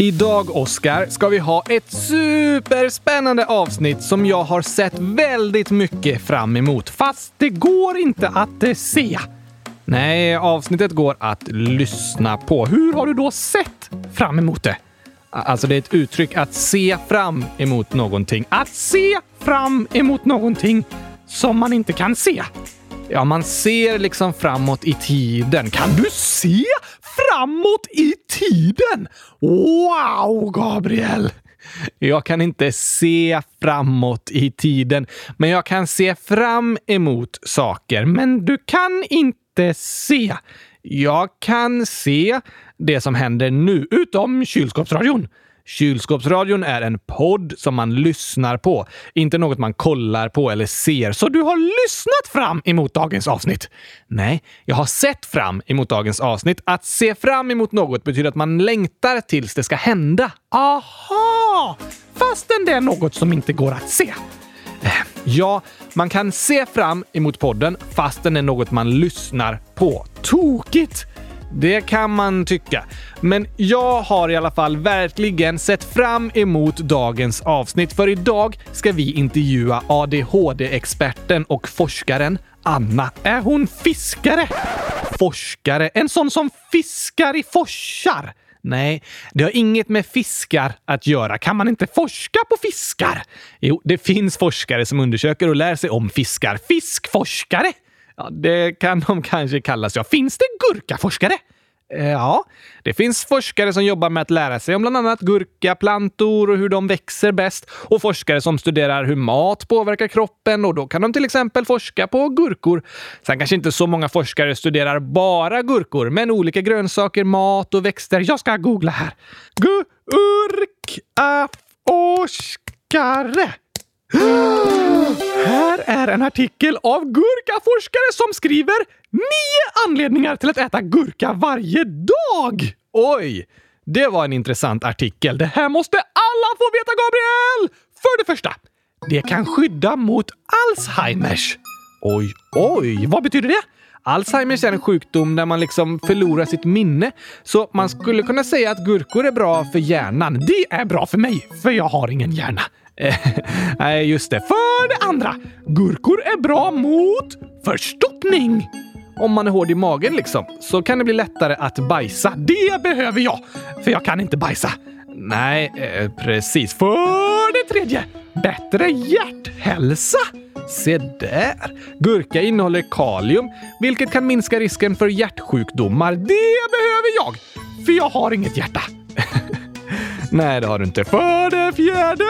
Idag, Oscar, ska vi ha ett superspännande avsnitt som jag har sett väldigt mycket fram emot. Fast det går inte att se. Nej, avsnittet går att lyssna på. Hur har du då sett fram emot det? Alltså, det är ett uttryck att se fram emot någonting. Att se fram emot någonting som man inte kan se. Ja, man ser liksom framåt i tiden. Kan du se framåt i tiden? Wow, Gabriel! Jag kan inte se framåt i tiden, men jag kan se fram emot saker. Men du kan inte se. Jag kan se det som händer nu, utom kylskåpsradion. Kylskåpsradion är en podd som man lyssnar på, inte något man kollar på eller ser. Så du har lyssnat fram emot dagens avsnitt? Nej, jag har sett fram emot dagens avsnitt. Att se fram emot något betyder att man längtar tills det ska hända. Aha! Fastän det är något som inte går att se. Eh, ja, man kan se fram emot podden fastän det är något man lyssnar på. Tokigt! Det kan man tycka. Men jag har i alla fall verkligen sett fram emot dagens avsnitt, för idag ska vi intervjua ADHD-experten och forskaren Anna. Är hon fiskare? Forskare? En sån som fiskar i forsar? Nej, det har inget med fiskar att göra. Kan man inte forska på fiskar? Jo, det finns forskare som undersöker och lär sig om fiskar. Fiskforskare! Ja, det kan de kanske kallas. Ja, finns det gurkaforskare? Eh, ja, det finns forskare som jobbar med att lära sig om bland annat gurkaplantor och hur de växer bäst och forskare som studerar hur mat påverkar kroppen och då kan de till exempel forska på gurkor. Sen kanske inte så många forskare studerar bara gurkor, men olika grönsaker, mat och växter. Jag ska googla här. Gurkaforskare. Här är en artikel av gurkaforskare som skriver nio anledningar till att äta gurka varje dag. Oj, det var en intressant artikel. Det här måste alla få veta, Gabriel! För det första, det kan skydda mot Alzheimers. Oj, oj, vad betyder det? Alzheimers är en sjukdom där man liksom förlorar sitt minne. Så man skulle kunna säga att gurkor är bra för hjärnan. Det är bra för mig, för jag har ingen hjärna. Nej, just det. För det andra, gurkor är bra mot förstoppning. Om man är hård i magen liksom, så kan det bli lättare att bajsa. Det behöver jag, för jag kan inte bajsa. Nej, eh, precis. För det tredje, bättre hjärthälsa. Se där! Gurka innehåller kalium, vilket kan minska risken för hjärtsjukdomar. Det behöver jag, för jag har inget hjärta. Nej, det har du inte. För det fjärde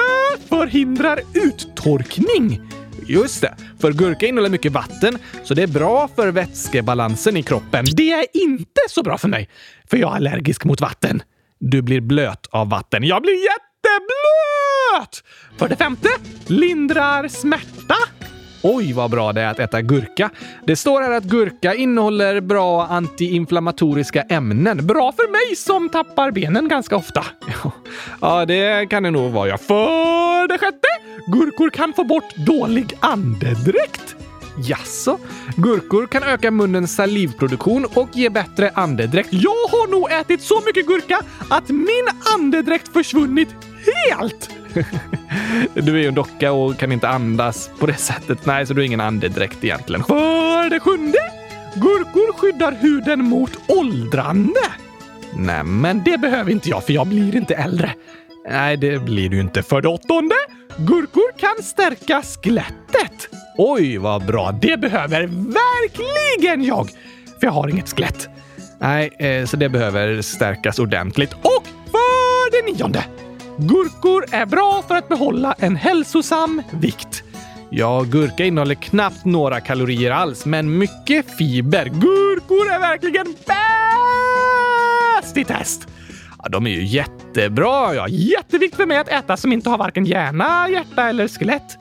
förhindrar uttorkning. Just det, för gurka innehåller mycket vatten, så det är bra för vätskebalansen i kroppen. Det är inte så bra för mig, för jag är allergisk mot vatten. Du blir blöt av vatten. Jag blir jätteblöt! För det femte, lindrar smärta. Oj, vad bra det är att äta gurka. Det står här att gurka innehåller bra antiinflammatoriska ämnen. Bra för mig som tappar benen ganska ofta. Ja, det kan det nog vara. Ja. För det sjätte, gurkor kan få bort dålig andedräkt. Jaså? Gurkor kan öka munnens salivproduktion och ge bättre andedräkt. Jag har nog ätit så mycket gurka att min andedräkt försvunnit helt! Du är ju en docka och kan inte andas på det sättet. Nej, så du har ingen andedräkt egentligen. För det sjunde! Gurkor skyddar huden mot åldrande. Nej, men det behöver inte jag för jag blir inte äldre. Nej, det blir du inte. För det åttonde! Gurkor kan stärka skelettet. Oj, vad bra. Det behöver verkligen jag! För jag har inget skelett. Nej, eh, så det behöver stärkas ordentligt. Och för det nionde! Gurkor är bra för att behålla en hälsosam vikt. Ja, gurka innehåller knappt några kalorier alls, men mycket fiber. Gurkor är verkligen bäst i test! Ja, de är ju jättebra. Ja, jätteviktigt för mig att äta som inte har varken hjärna, hjärta eller skelett.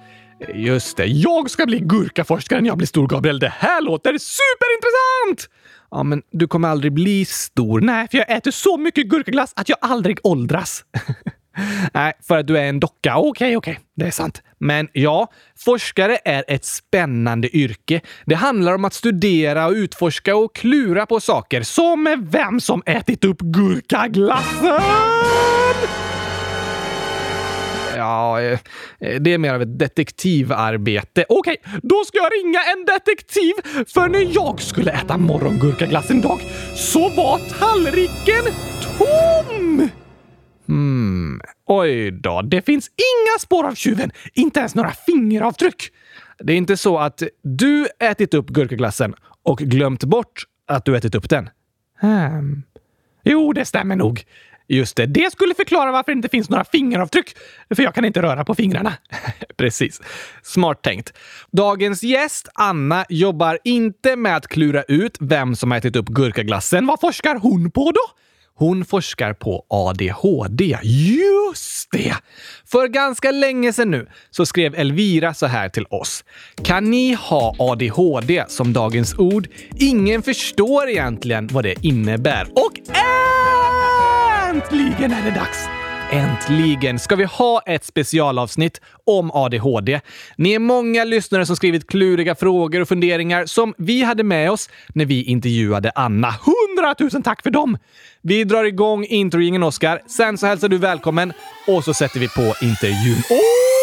Just det, jag ska bli gurkaforskare när jag blir stor, Gabriel. Det här låter superintressant! Ja, men du kommer aldrig bli stor. Nej, för jag äter så mycket gurkaglass att jag aldrig åldras. Nej, för att du är en docka. Okej, okay, okej, okay. det är sant. Men ja, forskare är ett spännande yrke. Det handlar om att studera och utforska och klura på saker. Som vem som ätit upp gurkaglassen! Ja, eh, det är mer av ett detektivarbete. Okej, då ska jag ringa en detektiv! För när jag skulle äta morgongurkaglass en dag så var tallriken tom! Hmm, oj då. Det finns inga spår av tjuven. Inte ens några fingeravtryck. Det är inte så att du ätit upp gurkaglassen och glömt bort att du ätit upp den? Hmm. Jo, det stämmer nog. Just det, det skulle förklara varför det inte finns några fingeravtryck. För jag kan inte röra på fingrarna. Precis. Smart tänkt. Dagens gäst, Anna, jobbar inte med att klura ut vem som har ätit upp gurkaglassen. Vad forskar hon på då? Hon forskar på ADHD. Just det! För ganska länge sedan nu så skrev Elvira så här till oss. Kan ni ha ADHD som dagens ord? Ingen förstår egentligen vad det innebär. Och äntligen är det dags! Äntligen ska vi ha ett specialavsnitt om ADHD. Ni är många lyssnare som skrivit kluriga frågor och funderingar som vi hade med oss när vi intervjuade Anna. Hundratusen tack för dem! Vi drar igång introingen, Oskar. Sen så hälsar du välkommen och så sätter vi på intervjun. Oh!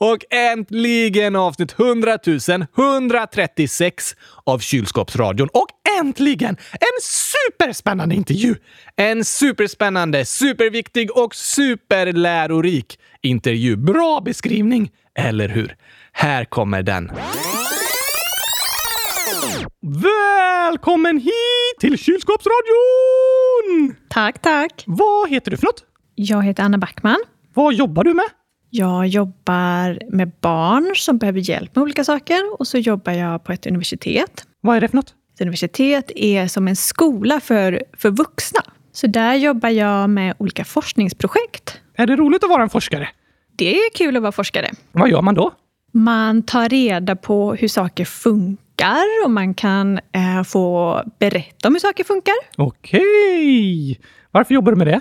Och äntligen avsnitt 100 136 av Kylskåpsradion. Och äntligen en superspännande intervju! En superspännande, superviktig och superlärorik intervju. Bra beskrivning, eller hur? Här kommer den. Välkommen hit till Kylskåpsradion! Tack, tack. Vad heter du för något? Jag heter Anna Backman. Vad jobbar du med? Jag jobbar med barn som behöver hjälp med olika saker och så jobbar jag på ett universitet. Vad är det för något? Ett universitet är som en skola för, för vuxna. Så där jobbar jag med olika forskningsprojekt. Är det roligt att vara en forskare? Det är kul att vara forskare. Vad gör man då? Man tar reda på hur saker funkar och man kan eh, få berätta om hur saker funkar. Okej! Varför jobbar du med det?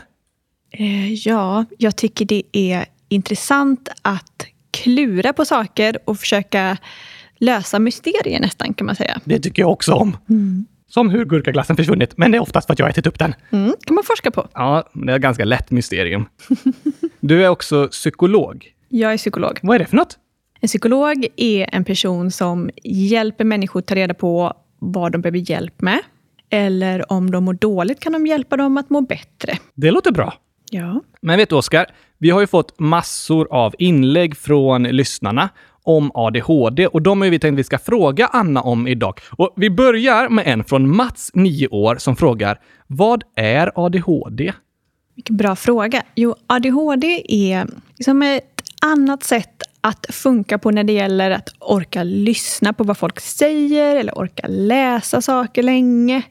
Eh, ja, jag tycker det är intressant att klura på saker och försöka lösa mysterier nästan kan man säga. Det tycker jag också om. Som hur gurkaglassen försvunnit, men det är oftast för att jag ätit upp den. Mm, kan man forska på. Ja, det är ett ganska lätt mysterium. Du är också psykolog. Jag är psykolog. Vad är det för något? En psykolog är en person som hjälper människor att ta reda på vad de behöver hjälp med. Eller om de mår dåligt kan de hjälpa dem att må bättre. Det låter bra. Ja. Men vet du, Oskar? Vi har ju fått massor av inlägg från lyssnarna om ADHD och de har vi tänkt att vi ska fråga Anna om idag. Och vi börjar med en från Mats, 9 år, som frågar Vad är ADHD? Vilken bra fråga. Jo, ADHD är liksom ett annat sätt att funka på när det gäller att orka lyssna på vad folk säger eller orka läsa saker länge,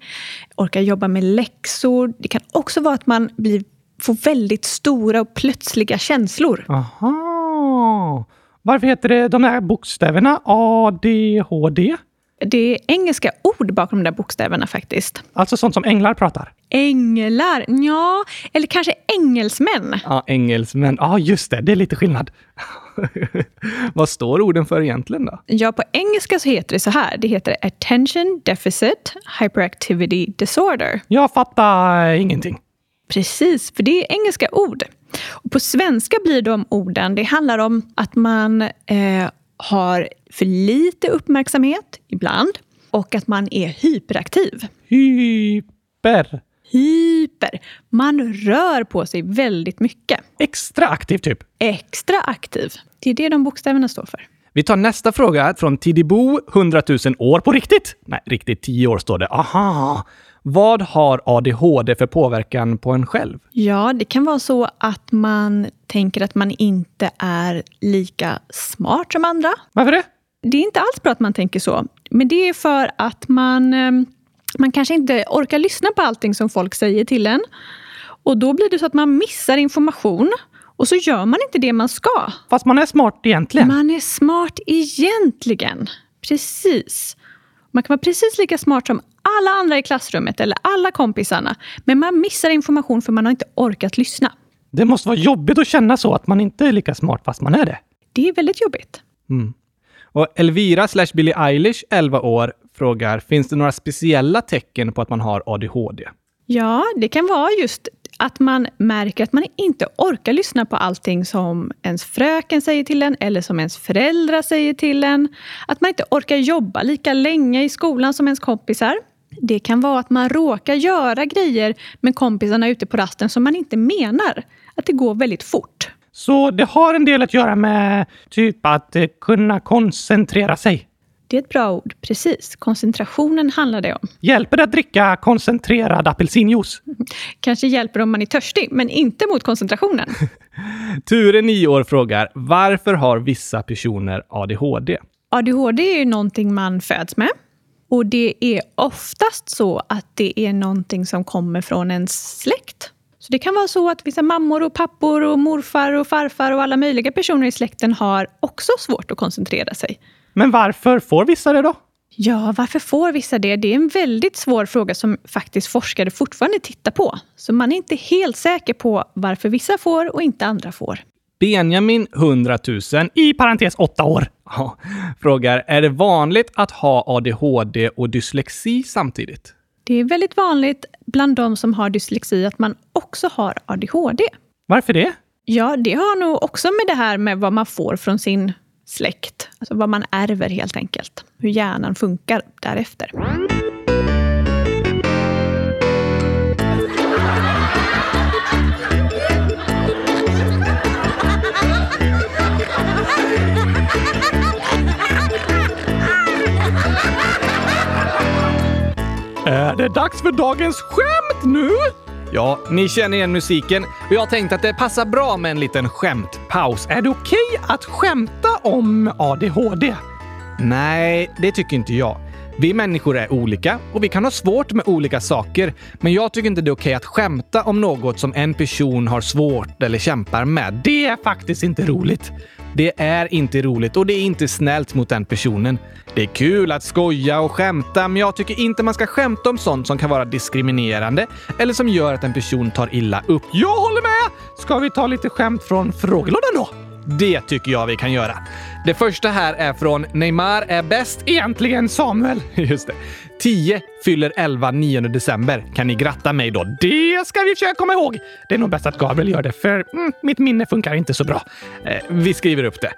orka jobba med läxor. Det kan också vara att man blir, får väldigt stora och plötsliga känslor. Aha! Varför heter det de här bokstäverna ADHD? Det är engelska ord bakom de där bokstäverna faktiskt. Alltså sånt som änglar pratar? Änglar? Ja, eller kanske engelsmän. Ja, engelsmän. Ja, just det. Det är lite skillnad. Vad står orden för egentligen då? Ja, på engelska så heter det så här. Det heter Attention Deficit Hyperactivity Disorder. Jag fattar ingenting. Precis, för det är engelska ord. Och på svenska blir de orden, det handlar om att man eh, har för lite uppmärksamhet ibland och att man är hyperaktiv. Hyper. Hyper. Man rör på sig väldigt mycket. Extra aktiv typ. Extra aktiv. Det är det de bokstäverna står för. Vi tar nästa fråga från Tidibo, 100 000 år på riktigt. Nej, riktigt 10 år står det. Aha! Vad har ADHD för påverkan på en själv? Ja, det kan vara så att man tänker att man inte är lika smart som andra. Varför det? Det är inte alls bra att man tänker så. Men det är för att man, eh, man kanske inte orkar lyssna på allting som folk säger till en. Och då blir det så att man missar information. Och så gör man inte det man ska. Fast man är smart egentligen. Man är smart egentligen. Precis. Man kan vara precis lika smart som alla andra i klassrummet eller alla kompisarna. Men man missar information för man har inte orkat lyssna. Det måste vara jobbigt att känna så, att man inte är lika smart fast man är det. Det är väldigt jobbigt. Mm. Och Elvira slash Billie Eilish, 11 år, frågar, finns det några speciella tecken på att man har ADHD? Ja, det kan vara just att man märker att man inte orkar lyssna på allting som ens fröken säger till en eller som ens föräldrar säger till en. Att man inte orkar jobba lika länge i skolan som ens kompisar. Det kan vara att man råkar göra grejer med kompisarna ute på rasten som man inte menar. Att det går väldigt fort. Så det har en del att göra med typ att eh, kunna koncentrera sig? Det är ett bra ord. Precis. Koncentrationen handlar det om. Hjälper det att dricka koncentrerad apelsinjuice? Kanske hjälper om man är törstig, men inte mot koncentrationen. Ture, 9 år, frågar varför har vissa personer ADHD? ADHD är ju någonting man föds med. Och det är oftast så att det är någonting som kommer från ens släkt. Så det kan vara så att vissa mammor och pappor och morfar och farfar och alla möjliga personer i släkten har också svårt att koncentrera sig. Men varför får vissa det då? Ja, varför får vissa det? Det är en väldigt svår fråga som faktiskt forskare fortfarande tittar på. Så man är inte helt säker på varför vissa får och inte andra får. Benjamin, 100 000, i parentes 8 år, ja, frågar är det vanligt att ha ADHD och dyslexi samtidigt? Det är väldigt vanligt bland de som har dyslexi att man också har ADHD. Varför det? Ja, det har nog också med det här med vad man får från sin släkt. Alltså vad man ärver helt enkelt. Hur hjärnan funkar därefter. Är det dags för dagens skämt nu? Ja, ni känner igen musiken och jag tänkte att det passar bra med en liten skämtpaus. Är det okej okay att skämta om ADHD? Nej, det tycker inte jag. Vi människor är olika och vi kan ha svårt med olika saker. Men jag tycker inte det är okej att skämta om något som en person har svårt eller kämpar med. Det är faktiskt inte roligt. Det är inte roligt och det är inte snällt mot den personen. Det är kul att skoja och skämta, men jag tycker inte man ska skämta om sånt som kan vara diskriminerande eller som gör att en person tar illa upp. Jag håller med! Ska vi ta lite skämt från frågelådan då? Det tycker jag vi kan göra. Det första här är från Neymar är bäst egentligen Samuel. Just det. 10 fyller 11 9 december. Kan ni gratta mig då? Det ska vi försöka komma ihåg. Det är nog bäst att Gabriel gör det, för mm, mitt minne funkar inte så bra. Eh, vi skriver upp det.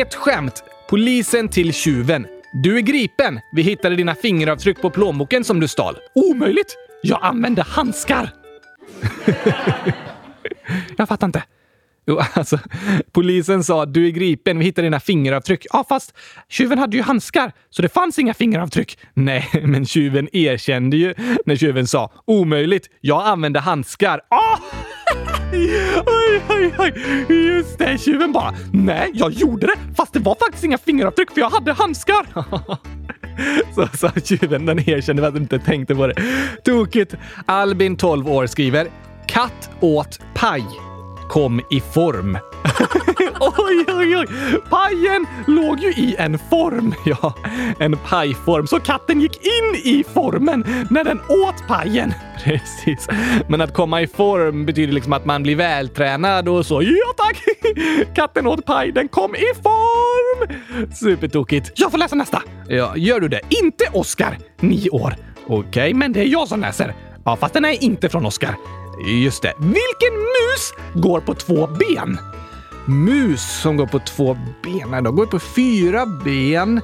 Ett skämt. Polisen till tjuven. Du är gripen. Vi hittade dina fingeravtryck på plånboken som du stal. Omöjligt! Jag använde handskar. jag fattar inte. Jo, alltså, polisen sa du är gripen, vi hittade dina fingeravtryck. Ja, fast tjuven hade ju handskar, så det fanns inga fingeravtryck. Nej, men tjuven erkände ju när tjuven sa omöjligt, jag använde handskar. Oh! Oj, oj, oj! Just det, tjuven bara nej, jag gjorde det, fast det var faktiskt inga fingeravtryck för jag hade handskar. Så sa tjuven, den erkände att den inte tänkte på det. Tokigt! Albin, 12 år, skriver katt åt paj kom i form. oj, oj, oj! Pajen låg ju i en form. Ja, en pajform. Så katten gick in i formen när den åt pajen. Precis. Men att komma i form betyder liksom att man blir vältränad och så. Ja, tack! Katten åt paj, den kom i form! Supertokigt. Jag får läsa nästa. Ja, gör du det? Inte Oskar, nio år. Okej, okay, men det är jag som läser. Ja, fast den är inte från Oskar. Just det. Vilken mus går på två ben? Mus som går på två ben? De går på fyra ben.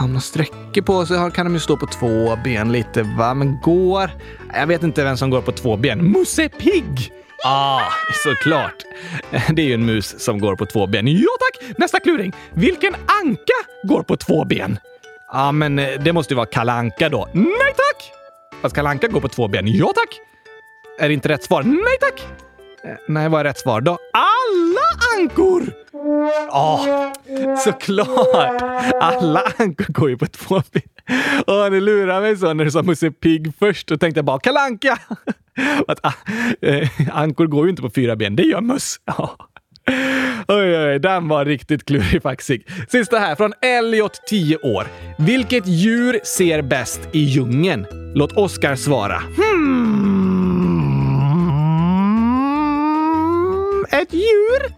Om de sträcker på sig kan de ju stå på två ben lite, va? Men går... Jag vet inte vem som går på två ben. Musse Pigg! Ah, såklart. Det är ju en mus som går på två ben. Ja tack! Nästa kluring. Vilken anka går på två ben? Ja, ah, men eh, det måste ju vara kalanka då. Nej tack! Fast kalanka går på två ben. Ja tack! Är det inte rätt svar? Nej tack! Eh, nej, vad är rätt svar då? Alla ankor! Ja, oh, såklart! Alla ankor går ju på två ben. Åh, ni lurar mig så när du sa Musse Pigg först. Då tänkte jag bara kalanka. Att, äh, ankor går ju inte på fyra ben, det gör möss. Ja. Oj, oj, den var riktigt klurifaxig. Sista här från Elliot, 10 år. Vilket djur ser bäst i djungeln? Låt Oskar svara. Hmm. Ett djur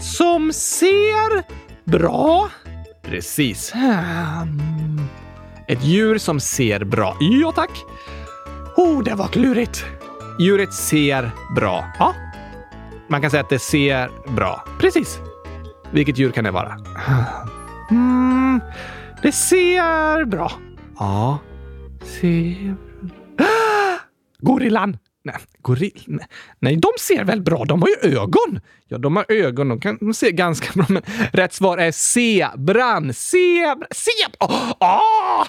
som ser bra. Precis. Hmm. Ett djur som ser bra. Ja, tack. Oh, det var klurigt. Djuret ser bra. Ja. Man kan säga att det ser bra. Precis. Vilket djur kan det vara? Mm, det ser bra. Ja. Ser... Gorillan! Nej, gorill... Nej. Nej, de ser väl bra? De har ju ögon! Ja, de har ögon. De kan de ser ganska bra, men rätt svar är zebran. Zebra... Zebra! Åh! Oh!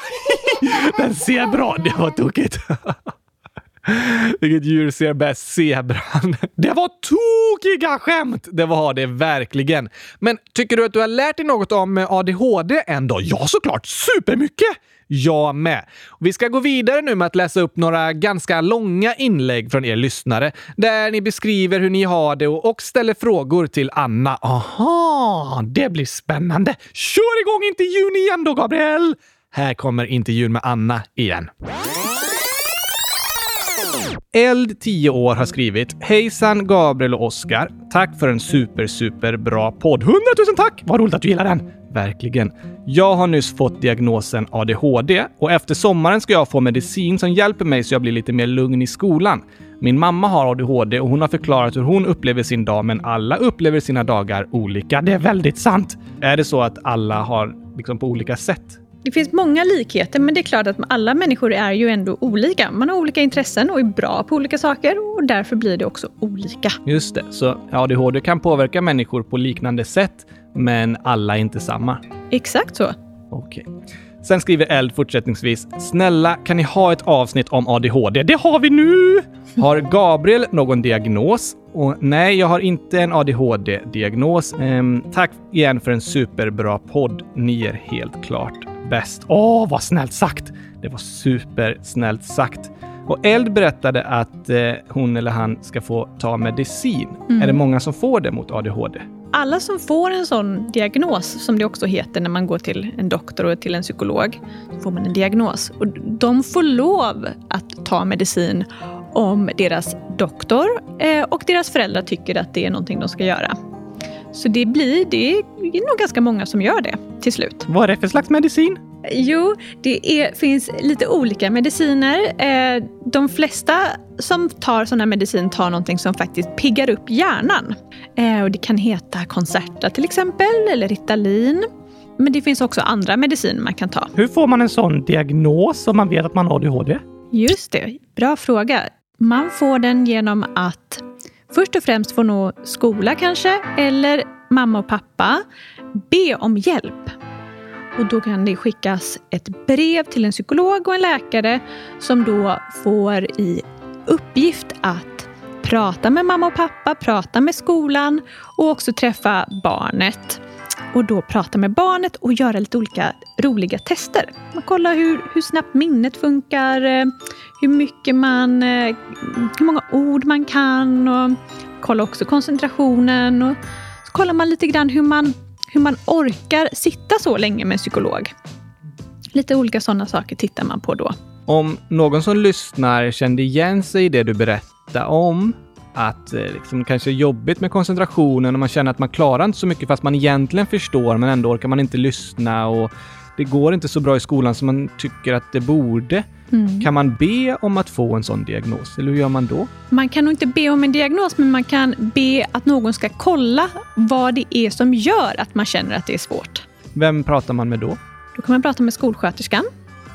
Den ser bra. Det var tokigt. Vilket djur ser bäst? Zebran. Det var tokiga skämt! Det var det verkligen. Men tycker du att du har lärt dig något om ADHD ändå? Ja, såklart! Supermycket! Jag med. Vi ska gå vidare nu med att läsa upp några ganska långa inlägg från er lyssnare där ni beskriver hur ni har det och ställer frågor till Anna. Aha, det blir spännande. Kör igång intervjun igen då, Gabriel! Här kommer intervjun med Anna igen. Eld, 10 år, har skrivit Hejsan Gabriel och Oskar. Tack för en super, super bra podd. 100 000 tack! Vad roligt att du gillar den. Verkligen. Jag har nyss fått diagnosen ADHD och efter sommaren ska jag få medicin som hjälper mig så jag blir lite mer lugn i skolan. Min mamma har ADHD och hon har förklarat hur hon upplever sin dag, men alla upplever sina dagar olika. Det är väldigt sant. Är det så att alla har liksom på olika sätt? Det finns många likheter, men det är klart att alla människor är ju ändå olika. Man har olika intressen och är bra på olika saker och därför blir det också olika. Just det, så ADHD kan påverka människor på liknande sätt, men alla är inte samma. Exakt så. Okej. Okay. Sen skriver Eld fortsättningsvis. Snälla, kan ni ha ett avsnitt om ADHD? Det har vi nu! Har Gabriel någon diagnos? Och nej, jag har inte en ADHD-diagnos. Ehm, tack igen för en superbra podd. Ni är helt klart bäst. Åh, vad snällt sagt! Det var supersnällt sagt. Och Eld berättade att eh, hon eller han ska få ta medicin. Mm. Är det många som får det mot ADHD? Alla som får en sån diagnos, som det också heter när man går till en doktor och till en psykolog, så får man en diagnos. Och de får lov att ta medicin om deras doktor eh, och deras föräldrar tycker att det är någonting de ska göra. Så det blir, det är nog ganska många som gör det till slut. Vad är det för slags medicin? Jo, det är, finns lite olika mediciner. Eh, de flesta som tar här medicin tar någonting som faktiskt piggar upp hjärnan. Eh, och det kan heta Concerta till exempel, eller Ritalin. Men det finns också andra mediciner man kan ta. Hur får man en sån diagnos om man vet att man har ADHD? Just det, bra fråga. Man får den genom att först och främst få nå skola kanske, eller mamma och pappa be om hjälp. Och då kan det skickas ett brev till en psykolog och en läkare som då får i uppgift att prata med mamma och pappa, prata med skolan och också träffa barnet. Och då prata med barnet och göra lite olika roliga tester. Man kollar hur, hur snabbt minnet funkar, eh, hur mycket man, eh, hur många ord man kan och kolla också koncentrationen. Och så kollar man lite grann hur man hur man orkar sitta så länge med en psykolog. Lite olika sådana saker tittar man på då. Om någon som lyssnar kände igen sig i det du berättade om, att eh, liksom, kanske är jobbigt med koncentrationen och man känner att man klarar inte så mycket fast man egentligen förstår men ändå orkar man inte lyssna och det går inte så bra i skolan som man tycker att det borde. Mm. Kan man be om att få en sån diagnos, eller hur gör man då? Man kan nog inte be om en diagnos, men man kan be att någon ska kolla vad det är som gör att man känner att det är svårt. Vem pratar man med då? Då kan man prata med skolsköterskan.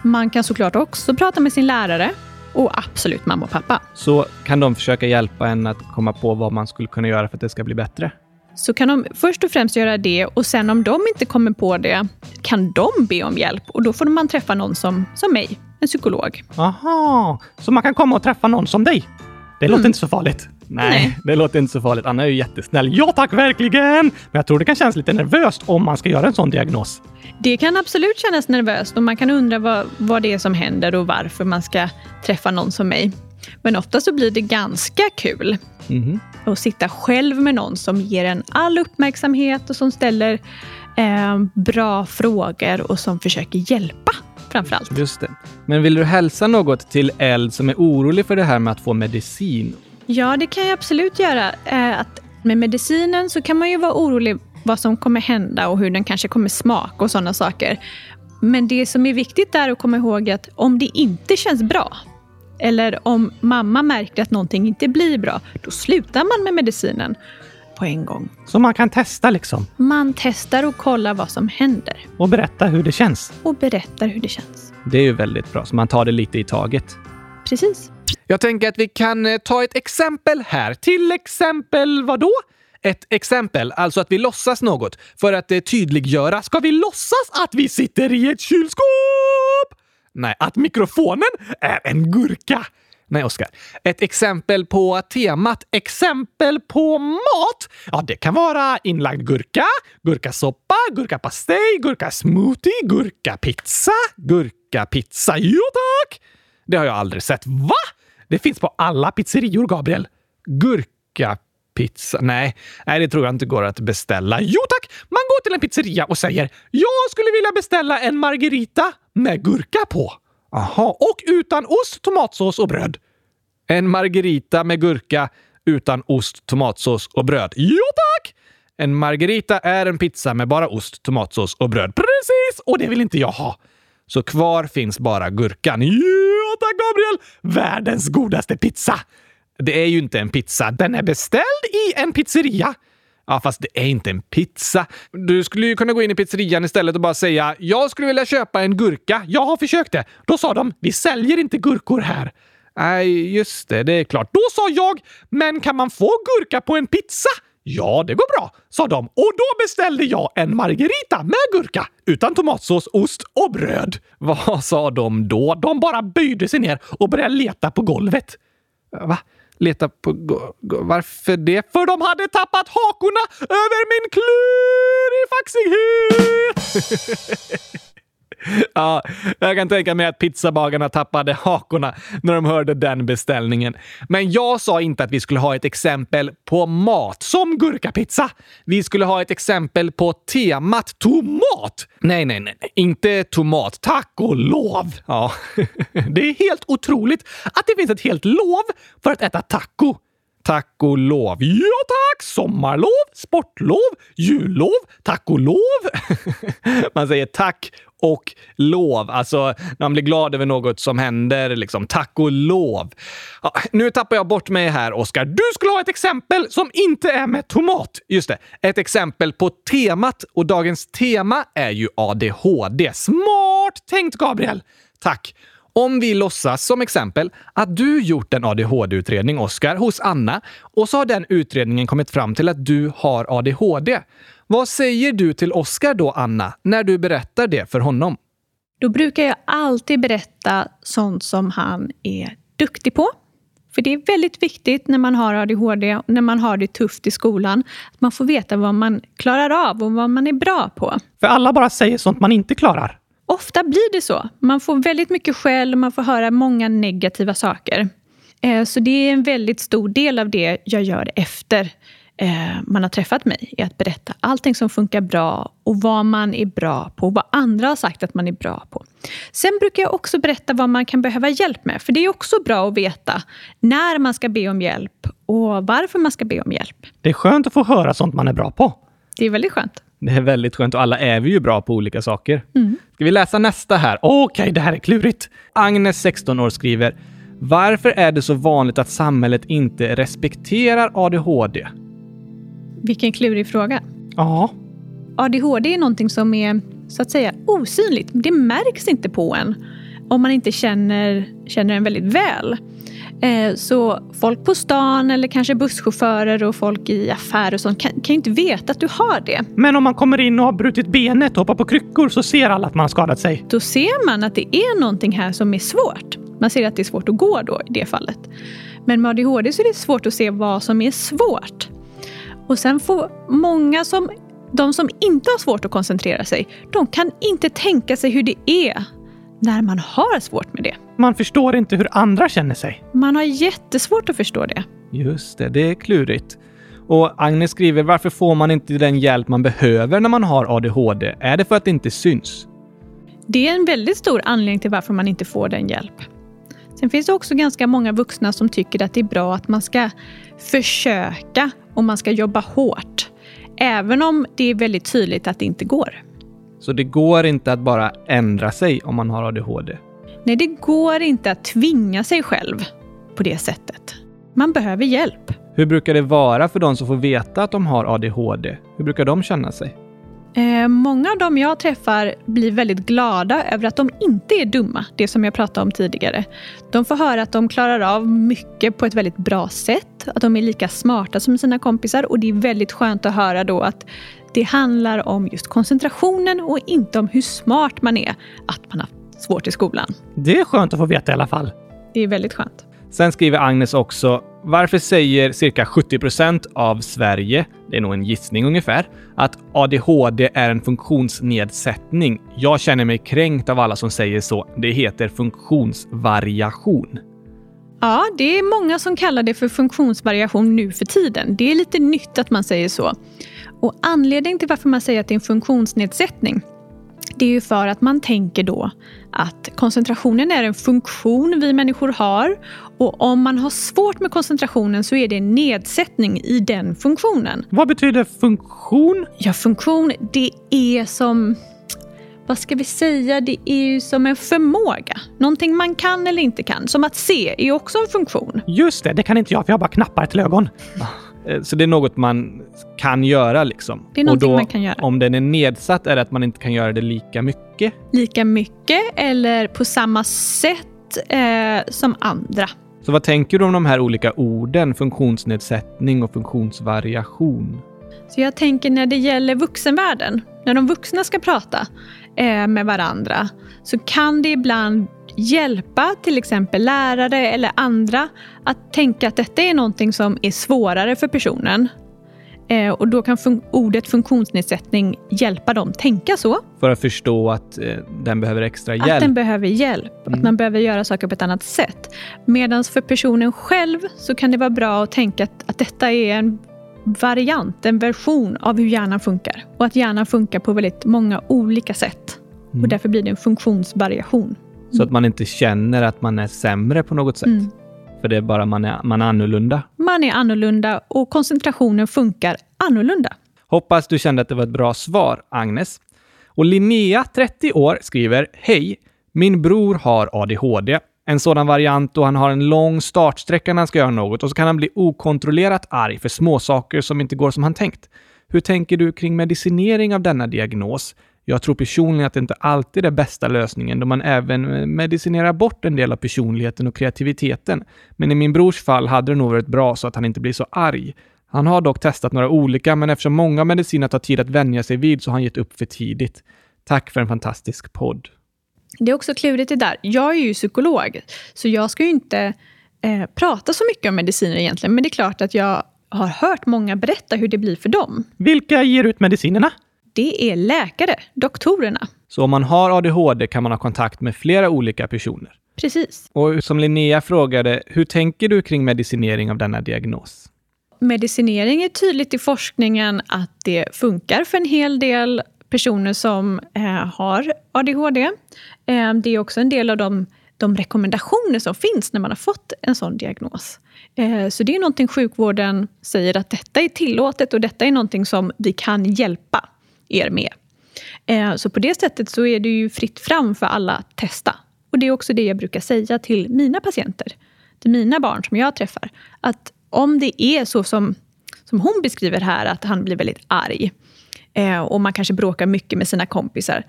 Man kan såklart också prata med sin lärare och absolut mamma och pappa. Så kan de försöka hjälpa en att komma på vad man skulle kunna göra för att det ska bli bättre? så kan de först och främst göra det och sen om de inte kommer på det kan de be om hjälp och då får man träffa någon som, som mig, en psykolog. Aha, så man kan komma och träffa någon som dig? Det låter mm. inte så farligt. Nej, Nej, det låter inte så farligt. Anna är ju jättesnäll. Ja tack, verkligen! Men jag tror det kan kännas lite nervöst om man ska göra en sån diagnos. Det kan absolut kännas nervöst och man kan undra vad, vad det är som händer och varför man ska träffa någon som mig. Men ofta så blir det ganska kul. Mhm. Och sitta själv med någon som ger en all uppmärksamhet och som ställer eh, bra frågor och som försöker hjälpa framförallt. Just det. Men vill du hälsa något till Eld som är orolig för det här med att få medicin? Ja, det kan jag absolut göra. Eh, att med medicinen så kan man ju vara orolig vad som kommer hända och hur den kanske kommer smaka och sådana saker. Men det som är viktigt är att komma ihåg att om det inte känns bra eller om mamma märker att någonting inte blir bra, då slutar man med medicinen på en gång. Så man kan testa liksom Man testar och kollar vad som händer och berätta hur det känns. och berättar hur det känns. Det är ju väldigt bra, så man tar det lite i taget. Precis. Jag tänker att vi kan eh, ta ett exempel här. Till exempel vad då? Ett exempel, alltså att vi låtsas något. För att eh, tydliggöra, ska vi låtsas att vi sitter i ett kylskåp? Nej, att mikrofonen är en gurka. Nej, Oskar. Ett exempel på temat exempel på mat. Ja, det kan vara inlagd gurka, gurkasoppa, gurkapastej, gurkasmoothie, gurkapizza, gurkapizza. Jo tack! Det har jag aldrig sett. Va? Det finns på alla pizzerior, Gabriel. Gurkapizza? Nej, nej, det tror jag inte går att beställa. Jo tack! Man går till en pizzeria och säger “Jag skulle vilja beställa en margarita med gurka på”. Aha, och utan ost, tomatsås och bröd. En margarita med gurka utan ost, tomatsås och bröd. Jo tack! En margarita är en pizza med bara ost, tomatsås och bröd. Precis! Och det vill inte jag ha. Så kvar finns bara gurkan. Ja tack Gabriel! Världens godaste pizza! Det är ju inte en pizza. Den är beställd i en pizzeria. Ja, fast det är inte en pizza. Du skulle ju kunna gå in i pizzerian istället och bara säga “Jag skulle vilja köpa en gurka. Jag har försökt det.” Då sa de “Vi säljer inte gurkor här.” Nej, just det. Det är klart. Då sa jag “Men kan man få gurka på en pizza?” Ja, det går bra, sa de. Och då beställde jag en margarita med gurka utan tomatsås, ost och bröd. Vad sa de då? De bara böjde sig ner och började leta på golvet. Äh, va? Leta på... Varför det? För de hade tappat hakorna över min klurifaxighet! Ja, jag kan tänka mig att pizzabagarna tappade hakorna när de hörde den beställningen. Men jag sa inte att vi skulle ha ett exempel på mat som gurkapizza. Vi skulle ha ett exempel på temat tomat. Nej, nej, nej, inte tomat. Tack och lov! Ja, det är helt otroligt att det finns ett helt lov för att äta taco. Tack och lov. Ja tack! Sommarlov, sportlov, jullov, Tack och lov. man säger tack och lov. Alltså när man blir glad över något som händer. Liksom, tack och lov. Ja, nu tappar jag bort mig här, Oskar. Du skulle ha ett exempel som inte är med tomat. Just det. Ett exempel på temat. Och dagens tema är ju ADHD. Smart tänkt, Gabriel! Tack. Om vi låtsas som exempel att du gjort en ADHD-utredning, Oskar, hos Anna och så har den utredningen kommit fram till att du har ADHD. Vad säger du till Oskar då, Anna, när du berättar det för honom? Då brukar jag alltid berätta sånt som han är duktig på. För det är väldigt viktigt när man har ADHD, när man har det tufft i skolan, att man får veta vad man klarar av och vad man är bra på. För alla bara säger sånt man inte klarar. Ofta blir det så. Man får väldigt mycket skäll och man får höra många negativa saker. Eh, Så det är en väldigt stor del av det jag gör efter eh, man har träffat mig. Är att berätta allting som funkar bra och vad man är bra på. Vad andra har sagt att man är bra på. Sen brukar jag också berätta vad man kan behöva hjälp med. För det är också bra att veta när man ska be om hjälp och varför man ska be om hjälp. Det är skönt att få höra sånt man är bra på. Det är väldigt skönt. Det är väldigt skönt och alla är vi ju bra på olika saker. Ska vi läsa nästa här? Okej, det här är klurigt. Agnes, 16 år, skriver Varför är det så vanligt att samhället inte respekterar ADHD? Vilken klurig fråga. Ja, ADHD är någonting som är så att säga osynligt. Det märks inte på en om man inte känner, känner en väldigt väl. Eh, Så folk på stan eller kanske busschaufförer och folk i affärer och sånt kan, kan ju inte veta att du har det. men om man kommer in och har brutit benet och hoppar på kryckor så ser alla att man har skadat sig. Då ser man att det är någonting här som är svårt. Man ser att det är svårt att gå då i det fallet. Men med ADHD så är det svårt att se vad som är svårt. Och sen får många som, de som inte har svårt att koncentrera sig, de kan inte tänka sig hur det är när man har svårt med det. Man förstår inte hur andra känner sig. Man har jättesvårt att förstå det. Just det, det är klurigt. Och Agnes skriver, varför får man inte den hjälp man behöver när man har ADHD? Är det för att det inte syns? Det är en väldigt stor anledning till varför man inte får den hjälp. Sen finns det också ganska många vuxna som tycker att det är bra att man ska försöka och man ska jobba hårt. Även om det är väldigt tydligt att det inte går. Så det går inte att bara ändra sig om man har ADHD? Nej, det går inte att tvinga sig själv på det sättet. Man behöver hjälp. Hur brukar det vara för de som får veta att de har ADHD? Hur brukar de känna sig? Eh, många av dem jag träffar blir väldigt glada över att de inte är dumma, det som jag pratade om tidigare. De får höra att de klarar av mycket på ett väldigt bra sätt, att de är lika smarta som sina kompisar och det är väldigt skönt att höra då att det handlar om just koncentrationen och inte om hur smart man är, att man har svårt i skolan. Det är skönt att få veta i alla fall. Det är väldigt skönt. Sen skriver Agnes också, varför säger cirka 70 procent av Sverige, det är nog en gissning ungefär, att ADHD är en funktionsnedsättning? Jag känner mig kränkt av alla som säger så. Det heter funktionsvariation. Ja, det är många som kallar det för funktionsvariation nu för tiden. Det är lite nytt att man säger så. Och anledningen till varför man säger att det är en funktionsnedsättning det är ju för att man tänker då att koncentrationen är en funktion vi människor har och om man har svårt med koncentrationen så är det en nedsättning i den funktionen. Vad betyder funktion? Ja, funktion det är som vad ska vi säga, det är ju som en förmåga. Någonting man kan eller inte kan. Som att se är också en funktion. Just det, det kan inte jag för jag har bara knappar till ögon. Eh, så det är något man kan göra liksom. Det är någonting då, man kan göra. Om den är nedsatt är det att man inte kan göra det lika mycket? Lika mycket eller på samma sätt eh, som andra. Så vad tänker du om de här olika orden? Funktionsnedsättning och funktionsvariation? Så jag tänker när det gäller vuxenvärlden, när de vuxna ska prata eh, med varandra, så kan det ibland hjälpa till exempel lärare eller andra att tänka att detta är någonting som är svårare för personen. Eh, och då kan fun ordet funktionsnedsättning hjälpa dem tänka så. För att förstå att eh, den behöver extra hjälp? Att den behöver hjälp, mm. att man behöver göra saker på ett annat sätt. Medan för personen själv så kan det vara bra att tänka att, att detta är en variant, en version av hur hjärnan funkar. Och att hjärnan funkar på väldigt många olika sätt. Mm. Och därför blir det en funktionsvariation. Så att man inte känner att man är sämre på något sätt. Mm. För det är bara man är, man är annorlunda. Man är annorlunda och koncentrationen funkar annorlunda. Hoppas du kände att det var ett bra svar, Agnes. Och Linnea, 30 år, skriver Hej! Min bror har ADHD. En sådan variant då han har en lång startsträcka när han ska göra något och så kan han bli okontrollerat arg för småsaker som inte går som han tänkt. Hur tänker du kring medicinering av denna diagnos? Jag tror personligen att det inte alltid är bästa lösningen då man även medicinerar bort en del av personligheten och kreativiteten. Men i min brors fall hade det nog varit bra så att han inte blir så arg. Han har dock testat några olika, men eftersom många mediciner tar tid att vänja sig vid så har han gett upp för tidigt. Tack för en fantastisk podd. Det är också klurigt det där. Jag är ju psykolog, så jag ska ju inte eh, prata så mycket om mediciner egentligen. Men det är klart att jag har hört många berätta hur det blir för dem. Vilka ger ut medicinerna? Det är läkare, doktorerna. Så om man har ADHD kan man ha kontakt med flera olika personer? Precis. Och som Linnea frågade, hur tänker du kring medicinering av denna diagnos? Medicinering är tydligt i forskningen att det funkar för en hel del personer som eh, har ADHD. Eh, det är också en del av de, de, rekommendationer som finns när man har fått en sån diagnos. Eh, så det är någonting sjukvården säger att detta är tillåtet och detta är någonting som vi kan hjälpa er med. Eh, så på det sättet så är det ju fritt fram för alla att testa. Och det är också det jag brukar säga till mina patienter, till mina barn som jag träffar. Att om det är så som, som hon beskriver här, att han blir väldigt arg eh, och man kanske bråkar mycket med sina kompisar,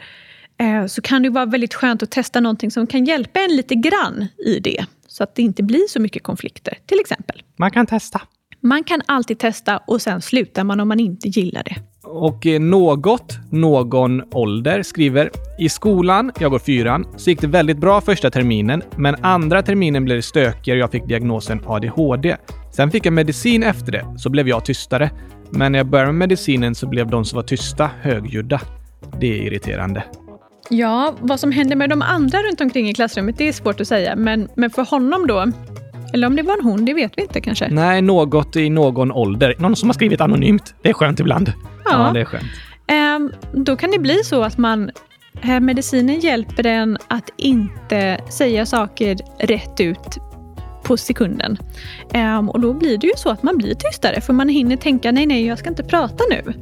eh, så kan det vara väldigt skönt att testa någonting som kan hjälpa en lite grann i det. Så att det inte blir så mycket konflikter, till exempel. Man kan testa. Man kan alltid testa och sen slutar man om man inte gillar det. Och eh, något, någon ålder, skriver i skolan, jag går fyran, så gick det väldigt bra första terminen, men andra terminen blev det stökigare och jag fick diagnosen ADHD. Sen fick jag medicin efter det, så blev jag tystare. Men när jag började med medicinen så blev de som var tysta högljudda. Det är irriterande. Ja, vad som händer med de andra runt omkring i klassrummet, det är svårt att säga. Men, men för honom då, eller om det var en hon, det vet vi inte kanske. Nej, något i någon ålder. Någon som har skrivit anonymt. Det är skönt ibland. Ja. ja det är skönt. Ehm, då kan det bli så att man medicinen hjälper den att inte säga saker rätt ut på sekunden. Ehm, och då blir det ju så att man blir tystare för man hinner tänka nej, nej, jag ska inte prata nu.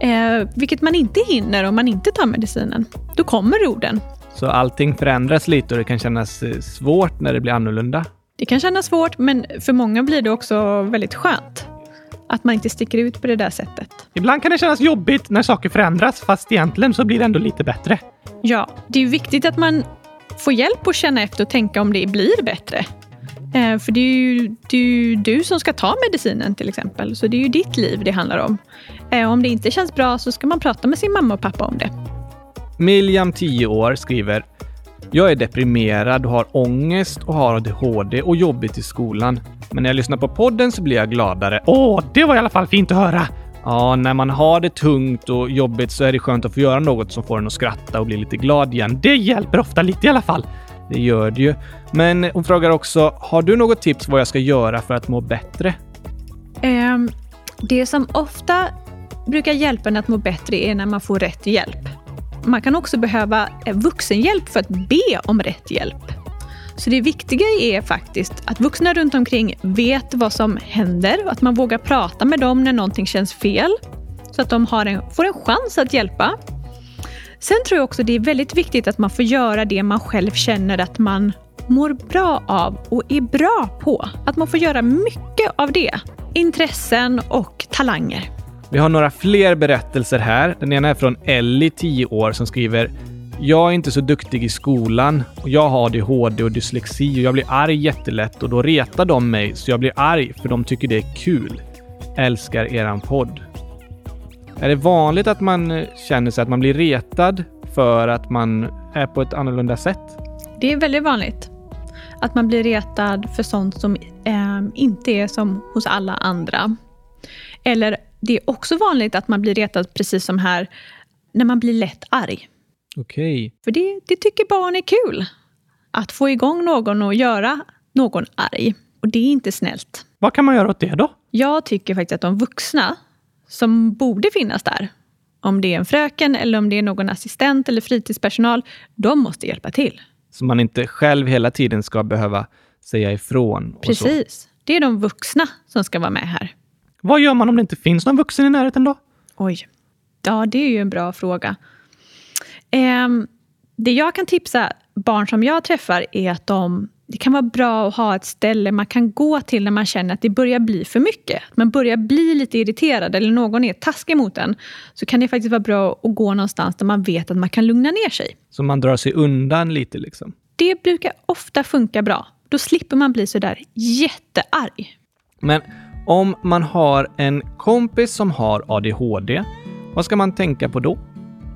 Ehm, vilket man inte hinner om man inte tar medicinen. Då kommer orden. Så allting förändras lite och det kan kännas eh, svårt när det blir annorlunda. Det kan kännas svårt, men för många blir det också väldigt skönt. Att man inte sticker ut på det där sättet. Ibland kan det kännas jobbigt när saker förändras, fast egentligen så blir det ändå lite bättre. Ja, det är viktigt att man får hjälp att känna efter och tänka om det blir bättre. Eh, för det är, ju, det är ju du som ska ta medicinen till exempel, så det är ju ditt liv det handlar om. Eh, om det inte känns bra så ska man prata med sin mamma och pappa om det. Miriam, 10 år, skriver jag är deprimerad och har ångest och har ADHD och jobbigt i skolan. Men när jag lyssnar på podden så blir jag gladare. Åh, det var i alla fall fint att höra! Ja, när man har det tungt och jobbigt så är det skönt att få göra något som får en att skratta och bli lite glad igen. Det hjälper ofta lite i alla fall. Det gör det ju. Men hon frågar också, har du något tips vad jag ska göra för att må bättre? Ehm, det som ofta brukar hjälpa en att må bättre är när man får rätt hjälp. Man kan också behöva eh, vuxenhjälp för att be om rätt hjälp. Så det viktiga är faktiskt att vuxna runt omkring vet vad som händer och att man vågar prata med dem när någonting känns fel. Så att de har en, får en chans att hjälpa. Sen tror jag också det är väldigt viktigt att man får göra det man själv känner att man mår bra av och är bra på. Att man får göra mycket av det. Intressen och talanger. Vi har några fler berättelser här. Den ena är från Ellie, 10 år, som skriver jag är inte så duktig i skolan och jag har ADHD och dyslexi och jag blir arg jättelätt och då retar de mig så jag blir arg för de tycker det är kul. Älskar eran podd. Är det vanligt att man eh, känner sig att man blir retad för att man är på ett annorlunda sätt? Det är väldigt vanligt att man blir retad för sånt som eh, inte är som hos alla andra. Eller det är också vanligt att man blir retad, precis som här, när man blir lätt arg. Okej. För det, det tycker barn är kul. Att få igång någon och göra någon arg. Och det är inte snällt. Vad kan man göra åt det då? Jag tycker faktiskt att de vuxna som borde finnas där, om det är en fröken eller om det är någon assistent eller fritidspersonal, de måste hjälpa till. Så man inte själv hela tiden ska behöva säga ifrån. Precis. Det är de vuxna som ska vara med här. Vad gör man om det inte finns någon vuxen i närheten då? Oj. Ja, det är ju en bra fråga. Ehm, det jag kan tipsa barn som jag träffar är att de, det kan vara bra att ha ett ställe man kan gå till när man känner att det börjar bli för mycket. Man börjar bli lite irriterad eller någon är taskig mot en. Så kan det faktiskt vara bra att gå någonstans där man vet att man kan lugna ner sig. Så man drar sig undan lite liksom. Det brukar ofta funka bra. Då slipper man bli så där jättearg. Men om man har en kompis som har ADHD, vad ska man tänka på då?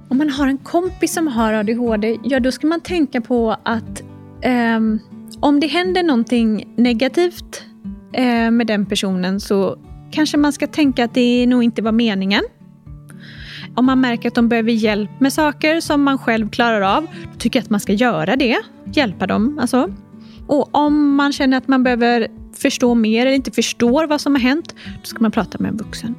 Om man har en kompis som har ADHD, ja då ska man tänka på att ehm, om det händer någonting negativt eh, med den personen så kanske man ska tänka att det nog inte var meningen. Om man märker att de behöver hjälp med saker som man själv klarar av, då tycker jag att man ska göra det. Hjälpa dem alltså. Och om man känner att man behöver förstå mer eller inte förstår vad som har hänt, då ska man prata med en vuxen.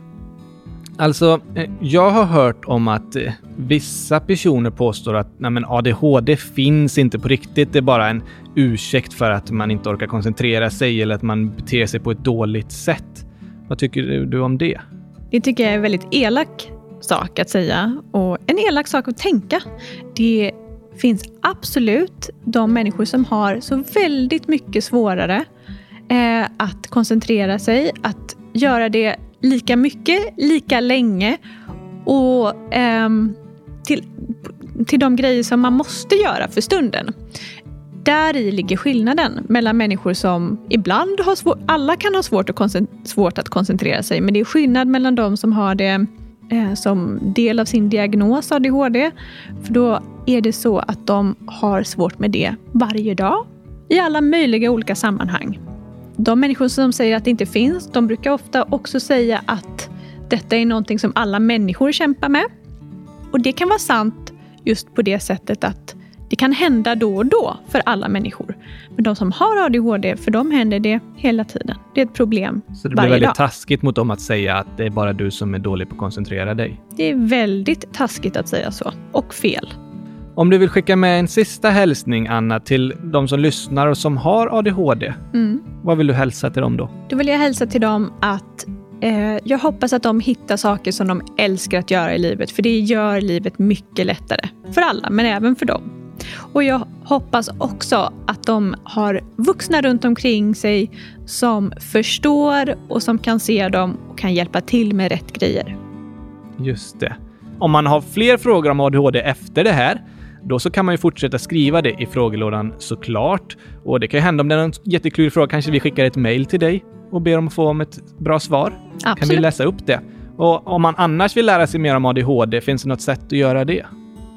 Alltså, eh, jag har hört om att eh, vissa personer påstår att nej ADHD finns inte på riktigt. Det är bara en ursäkt för att man inte orkar koncentrera sig eller att man beter sig på ett dåligt sätt. Vad tycker du om det? Det tycker jag är en väldigt elak sak att säga och en elak sak att tänka. Det finns absolut de människor som har så väldigt mycket svårare eh, att koncentrera sig, att göra det lika mycket, lika länge och eh, till, till de grejer som man måste göra för stunden. Där i ligger skillnaden mellan människor som ibland har svårt, alla kan ha svårt att, svårt att koncentrera sig, men det är skillnad mellan de som har det eh, som del av sin diagnos ADHD. För då är det så att de har svårt med det varje dag i alla möjliga olika sammanhang. De människor som säger att det inte finns, de brukar ofta också säga att detta är någonting som alla människor kämpar med. Och det kan vara sant just på det sättet att det kan hända då och då för alla människor. Men de som har ADHD, för dem händer det hela tiden. Det är ett problem Så det blir varje väldigt dag. taskigt mot dem att säga att det är bara du som är dålig på att koncentrera dig. Det är väldigt taskigt att säga så. Och fel. Om du vill skicka med en sista hälsning, Anna, till de som lyssnar och som har ADHD, Mm. vad vill du hälsa till dem då? Då vill jag hälsa till dem att eh, jag hoppas att de hittar saker som de älskar att göra i livet. För det gör livet mycket lättare. För alla, men även för dem. Och jag hoppas också att de har vuxna runt omkring sig som förstår och som kan se dem och kan hjälpa till med rätt grejer. Just det. Om man har fler frågor om ADHD efter det här, då så kan man ju fortsätta skriva det i frågelådan såklart. Och det kan ju hända om det är en jätteklurig fråga, kanske vi skickar ett mejl till dig och ber om att få om ett bra svar. Kan vi Absolut. läsa upp det? Och om man annars vill lära sig mer om ADHD, finns det något sätt att göra det?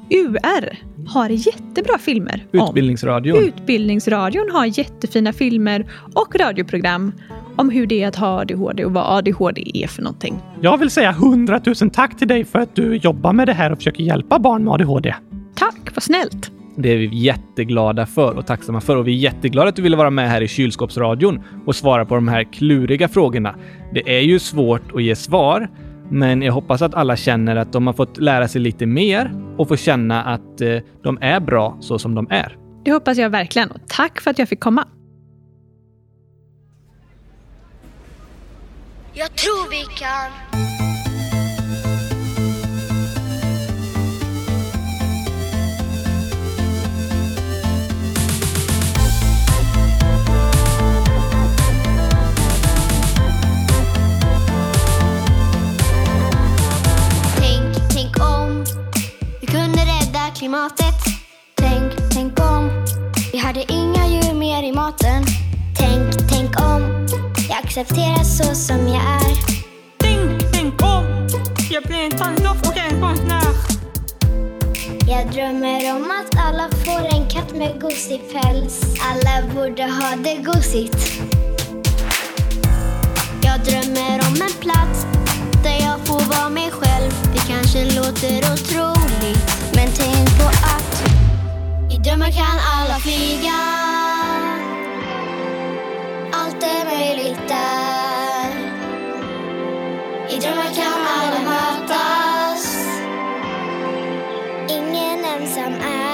UR har jättebra filmer om Utbildningsradion. Utbildningsradion har jättefina filmer och radioprogram om hur det är att ha ADHD och vad ADHD är för någonting. Jag vill säga hundratusen tack till dig för att du jobbar med det här och försöker hjälpa barn med ADHD. Tack, vad snällt! Det är vi jätteglada för och tacksamma för och vi är jätteglada att du ville vara med här i kylskåpsradion och svara på de här kluriga frågorna. Det är ju svårt att ge svar, men jag hoppas att alla känner att de har fått lära sig lite mer och får känna att eh, de är bra så som de är. Det hoppas jag verkligen och tack för att jag fick komma. Jag tror vi kan. Klimatet. Tänk, tänk om vi hade inga djur mer i maten. Tänk, tänk om jag accepteras så som jag är. Tänk, tänk om jag blir en tandlockare konstnär. Jag drömmer om att alla får en katt med gosig päls. Alla borde ha det gosigt. Jag drömmer om en plats där jag får vara mig själv. Det kanske låter otroligt, men tänk på att i drömmar kan alla flyga. Allt är möjligt där. I drömmar kan alla mötas. Ingen ensam är.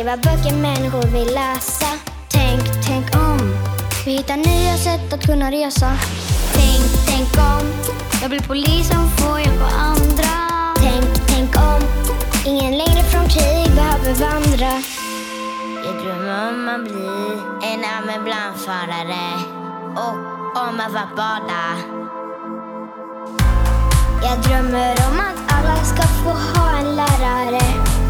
Skriva böcker människor vill läsa. Tänk, tänk om vi hittar nya sätt att kunna resa. Tänk, tänk om jag blir polis som får hjälpa andra. Tänk, tänk om ingen längre från krig behöver vandra. Jag drömmer om att bli en ambulansförare och om att vara bada. Jag drömmer om att alla ska få ha en lärare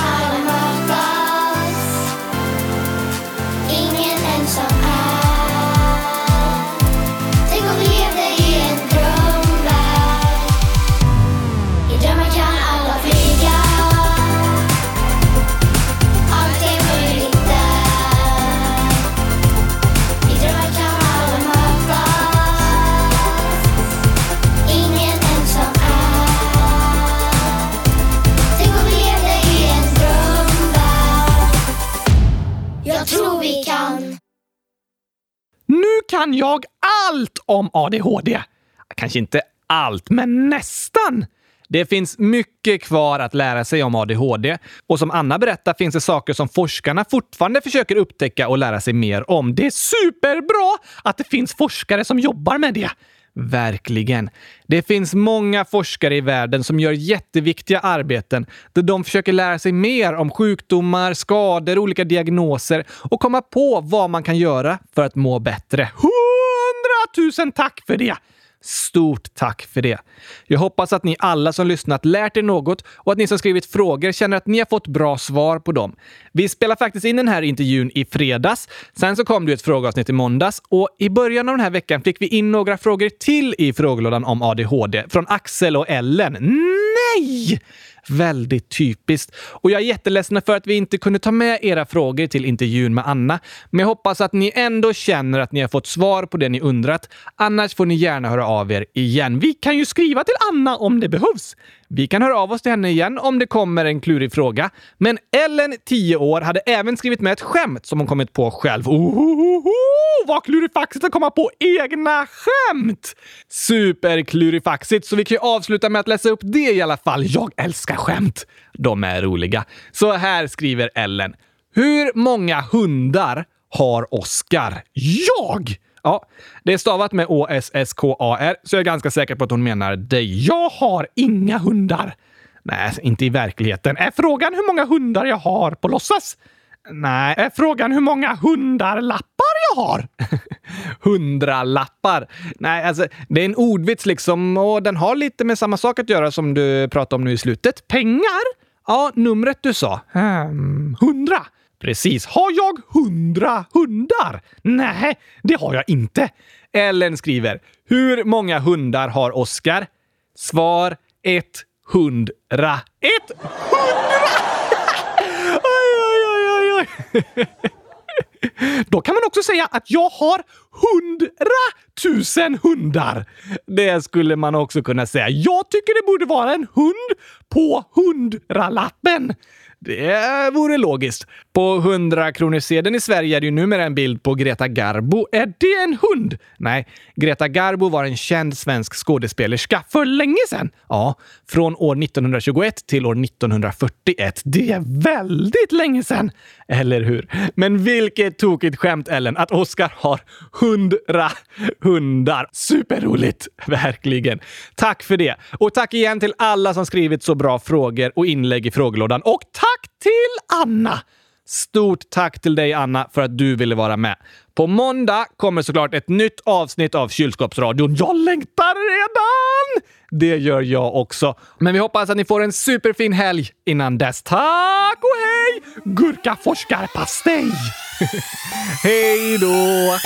kan jag allt om ADHD. Kanske inte allt, men nästan. Det finns mycket kvar att lära sig om ADHD och som Anna berättar finns det saker som forskarna fortfarande försöker upptäcka och lära sig mer om. Det är superbra att det finns forskare som jobbar med det. Verkligen. Det finns många forskare i världen som gör jätteviktiga arbeten där de försöker lära sig mer om sjukdomar, skador, olika diagnoser och komma på vad man kan göra för att må bättre. Tusen tack för det! Stort tack för det. Jag hoppas att ni alla som lyssnat lärt er något och att ni som skrivit frågor känner att ni har fått bra svar på dem. Vi spelar faktiskt in den här intervjun i fredags. Sen så kom det ett frågeavsnitt i måndags och i början av den här veckan fick vi in några frågor till i frågelådan om ADHD från Axel och Ellen. Nej! Väldigt typiskt. Och jag är jätteledsen för att vi inte kunde ta med era frågor till intervjun med Anna. Men jag hoppas att ni ändå känner att ni har fått svar på det ni undrat. Annars får ni gärna höra av er igen. Vi kan ju skriva till Anna om det behövs. Vi kan höra av oss till henne igen om det kommer en klurig fråga. Men Ellen, 10 år, hade även skrivit med ett skämt som hon kommit på själv. Ohohoho! Vad klurifaxigt att komma på egna skämt! Superklurifaxigt, så vi kan ju avsluta med att läsa upp det i alla fall. Jag älskar skämt! De är roliga. Så här skriver Ellen. Hur många hundar har Oscar? Jag! Ja, det är stavat med O-S-S-K-A-R, så jag är ganska säker på att hon menar dig. Jag har inga hundar. Nej, inte i verkligheten. Är frågan hur många hundar jag har på låtsas? Nej, är frågan hur många hundarlappar jag har? Hundralappar? Nej, alltså det är en ordvits liksom och den har lite med samma sak att göra som du pratade om nu i slutet. Pengar? Ja, numret du sa. Hmm, hundra. Precis. Har jag hundra hundar? Nej, det har jag inte. Ellen skriver. Hur många hundar har Oskar? Svar ett hundra. Ett hundra! oj, oj, oj, oj, oj. Då kan man också säga att jag har hundratusen hundar. Det skulle man också kunna säga. Jag tycker det borde vara en hund på hundralappen. Det vore logiskt. På 100-kronorssedeln i Sverige är det ju numera en bild på Greta Garbo. Är det en hund? Nej, Greta Garbo var en känd svensk skådespelerska för länge sedan. Ja, från år 1921 till år 1941. Det är väldigt länge sedan. Eller hur? Men vilket tokigt skämt, Ellen, att Oscar har hundra hundar. Superroligt! Verkligen. Tack för det. Och tack igen till alla som skrivit så bra frågor och inlägg i frågelådan. Och tack Tack till Anna! Stort tack till dig, Anna, för att du ville vara med. På måndag kommer såklart ett nytt avsnitt av Kylskåpsradion. Jag längtar redan! Det gör jag också. Men vi hoppas att ni får en superfin helg innan dess. Tack och hej! Gurkaforskarpastej! hej då!